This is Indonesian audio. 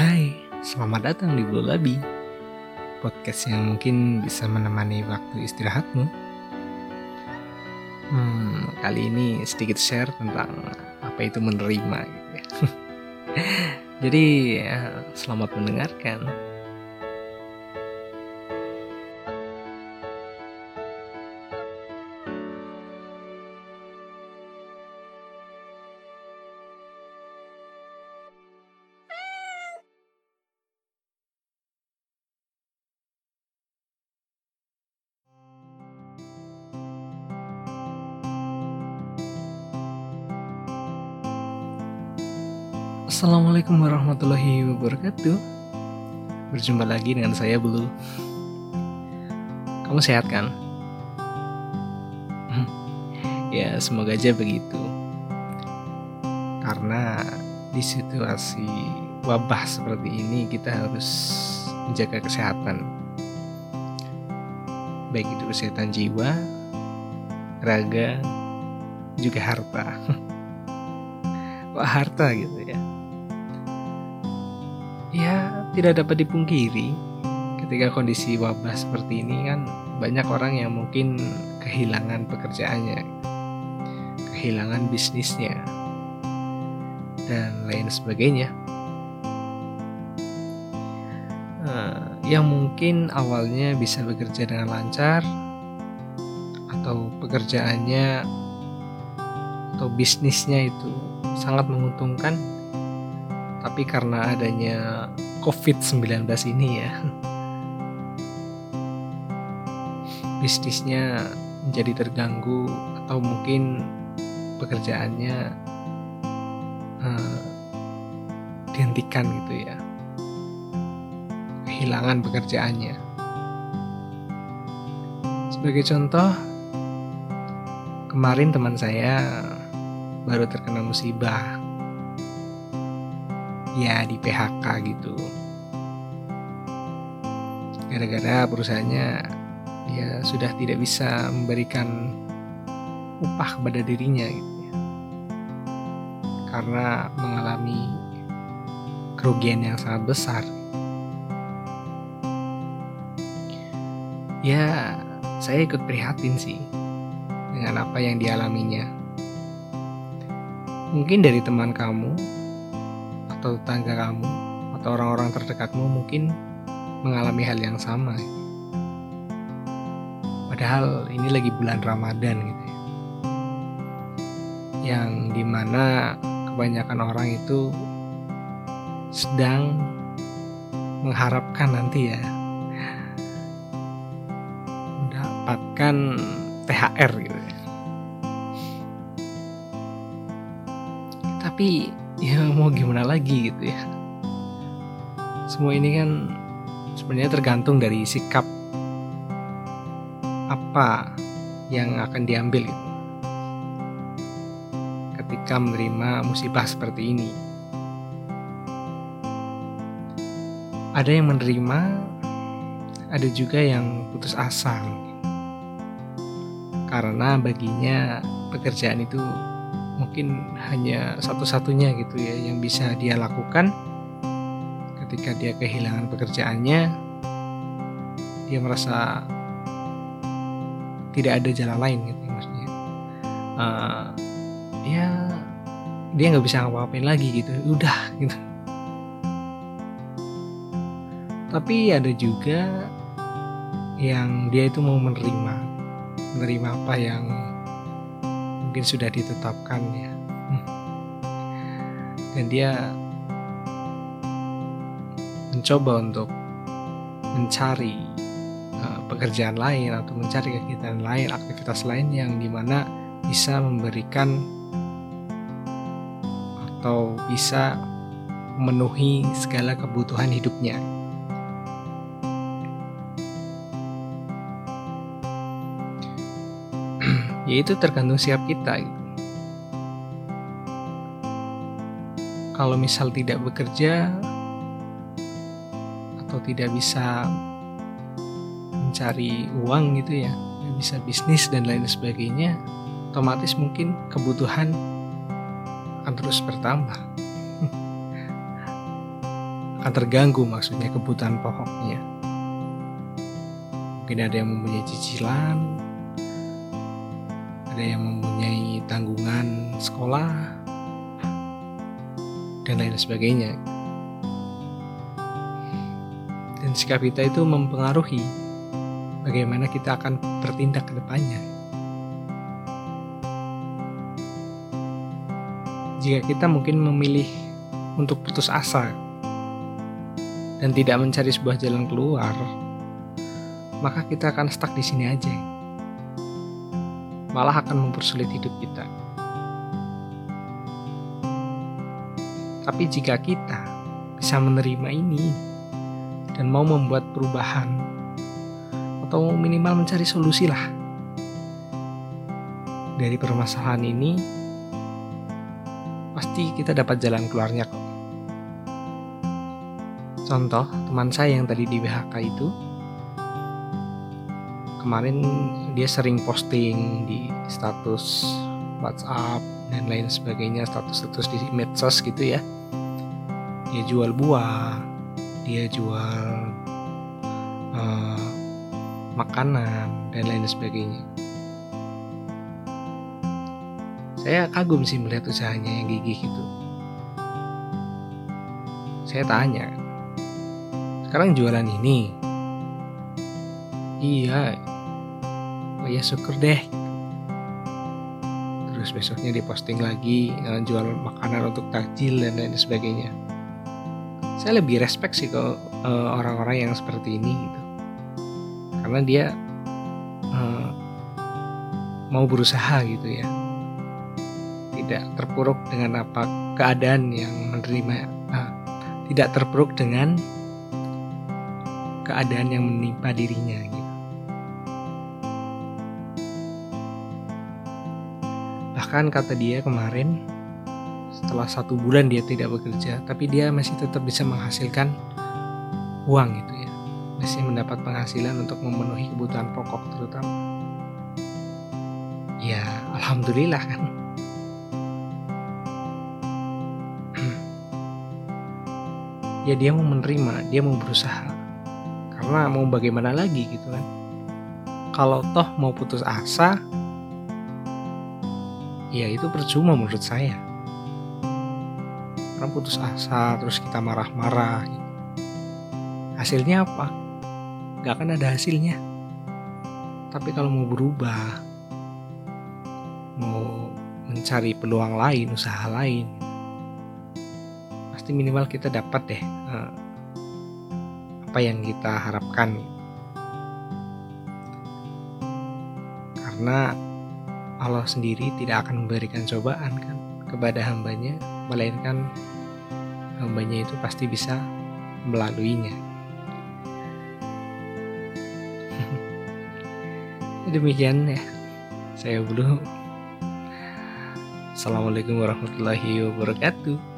Hai, selamat datang di Blue Labi Podcast yang mungkin bisa menemani waktu istirahatmu Hmm, kali ini sedikit share tentang apa itu menerima gitu ya. Jadi, ya, selamat mendengarkan. Assalamualaikum warahmatullahi wabarakatuh. Berjumpa lagi dengan saya Bulu Kamu sehat kan? ya semoga aja begitu. Karena di situasi wabah seperti ini kita harus menjaga kesehatan. Baik itu kesehatan jiwa, raga, juga harta. Wah harta gitu ya ya tidak dapat dipungkiri ketika kondisi wabah seperti ini kan banyak orang yang mungkin kehilangan pekerjaannya kehilangan bisnisnya dan lain sebagainya. Uh, yang mungkin awalnya bisa bekerja dengan lancar atau pekerjaannya atau bisnisnya itu sangat menguntungkan tapi karena adanya COVID-19 ini ya, bisnisnya menjadi terganggu atau mungkin pekerjaannya uh, dihentikan gitu ya, kehilangan pekerjaannya. Sebagai contoh, kemarin teman saya baru terkena musibah ya di PHK gitu. Gara-gara perusahaannya dia sudah tidak bisa memberikan upah kepada dirinya gitu ya. Karena mengalami kerugian yang sangat besar. Ya saya ikut prihatin sih dengan apa yang dialaminya. Mungkin dari teman kamu atau tetangga kamu atau orang-orang terdekatmu mungkin mengalami hal yang sama. Padahal ini lagi bulan Ramadan gitu ya. Yang di mana kebanyakan orang itu sedang mengharapkan nanti ya mendapatkan THR gitu ya. Tapi ya mau gimana lagi gitu ya. Semua ini kan sebenarnya tergantung dari sikap apa yang akan diambil gitu. Ketika menerima musibah seperti ini. Ada yang menerima ada juga yang putus asa karena baginya pekerjaan itu mungkin hanya satu-satunya gitu ya yang bisa dia lakukan. Ketika dia kehilangan pekerjaannya dia merasa tidak ada jalan lain gitu maksudnya. Uh, ya dia nggak bisa ngapa-ngapain lagi gitu udah gitu. Tapi ada juga yang dia itu mau menerima menerima apa yang mungkin sudah ditetapkan ya. Dan dia mencoba untuk mencari uh, pekerjaan lain atau mencari kegiatan lain aktivitas lain yang di mana bisa memberikan atau bisa memenuhi segala kebutuhan hidupnya yaitu tergantung siap kita gitu. Kalau misal tidak bekerja atau tidak bisa mencari uang gitu ya, bisa bisnis dan lain sebagainya, otomatis mungkin kebutuhan akan terus bertambah. akan terganggu maksudnya kebutuhan pokoknya. Mungkin ada yang mempunyai cicilan, ada yang mempunyai tanggungan sekolah, dan lain sebagainya. Dan sikap kita itu mempengaruhi bagaimana kita akan bertindak ke depannya. Jika kita mungkin memilih untuk putus asa dan tidak mencari sebuah jalan keluar, maka kita akan stuck di sini aja. Malah akan mempersulit hidup kita. Tapi jika kita bisa menerima ini dan mau membuat perubahan atau minimal mencari solusi lah dari permasalahan ini pasti kita dapat jalan keluarnya kok. Contoh, teman saya yang tadi di BHK itu, kemarin dia sering posting di status WhatsApp dan lain sebagainya, status-status di medsos gitu ya. Dia jual buah, dia jual uh, makanan dan lain sebagainya Saya kagum sih melihat usahanya yang gigih itu. Saya tanya, sekarang jualan ini? Iya, oh ya syukur deh. Terus besoknya diposting lagi eh, jual makanan untuk takjil dan lain sebagainya. Saya lebih respect sih ke uh, orang-orang yang seperti ini gitu. Karena dia uh, mau berusaha gitu ya tidak terpuruk dengan apa keadaan yang menerima nah, tidak terpuruk dengan keadaan yang menimpa dirinya gitu. Bahkan kata dia kemarin setelah satu bulan dia tidak bekerja, tapi dia masih tetap bisa menghasilkan uang gitu ya, masih mendapat penghasilan untuk memenuhi kebutuhan pokok terutama. Ya, alhamdulillah kan. ya dia mau menerima dia mau berusaha karena mau bagaimana lagi gitu kan kalau toh mau putus asa ya itu percuma menurut saya. Karena putus asa terus kita marah-marah. Hasilnya apa? Gak akan ada hasilnya. Tapi kalau mau berubah mau mencari peluang lain usaha lain pasti minimal kita dapat deh uh, apa yang kita harapkan. Karena Allah sendiri tidak akan memberikan cobaan kan? Kepada hambanya melainkan hambanya itu pasti bisa melaluinya. Demikian ya saya belum Assalamualaikum warahmatullahi wabarakatuh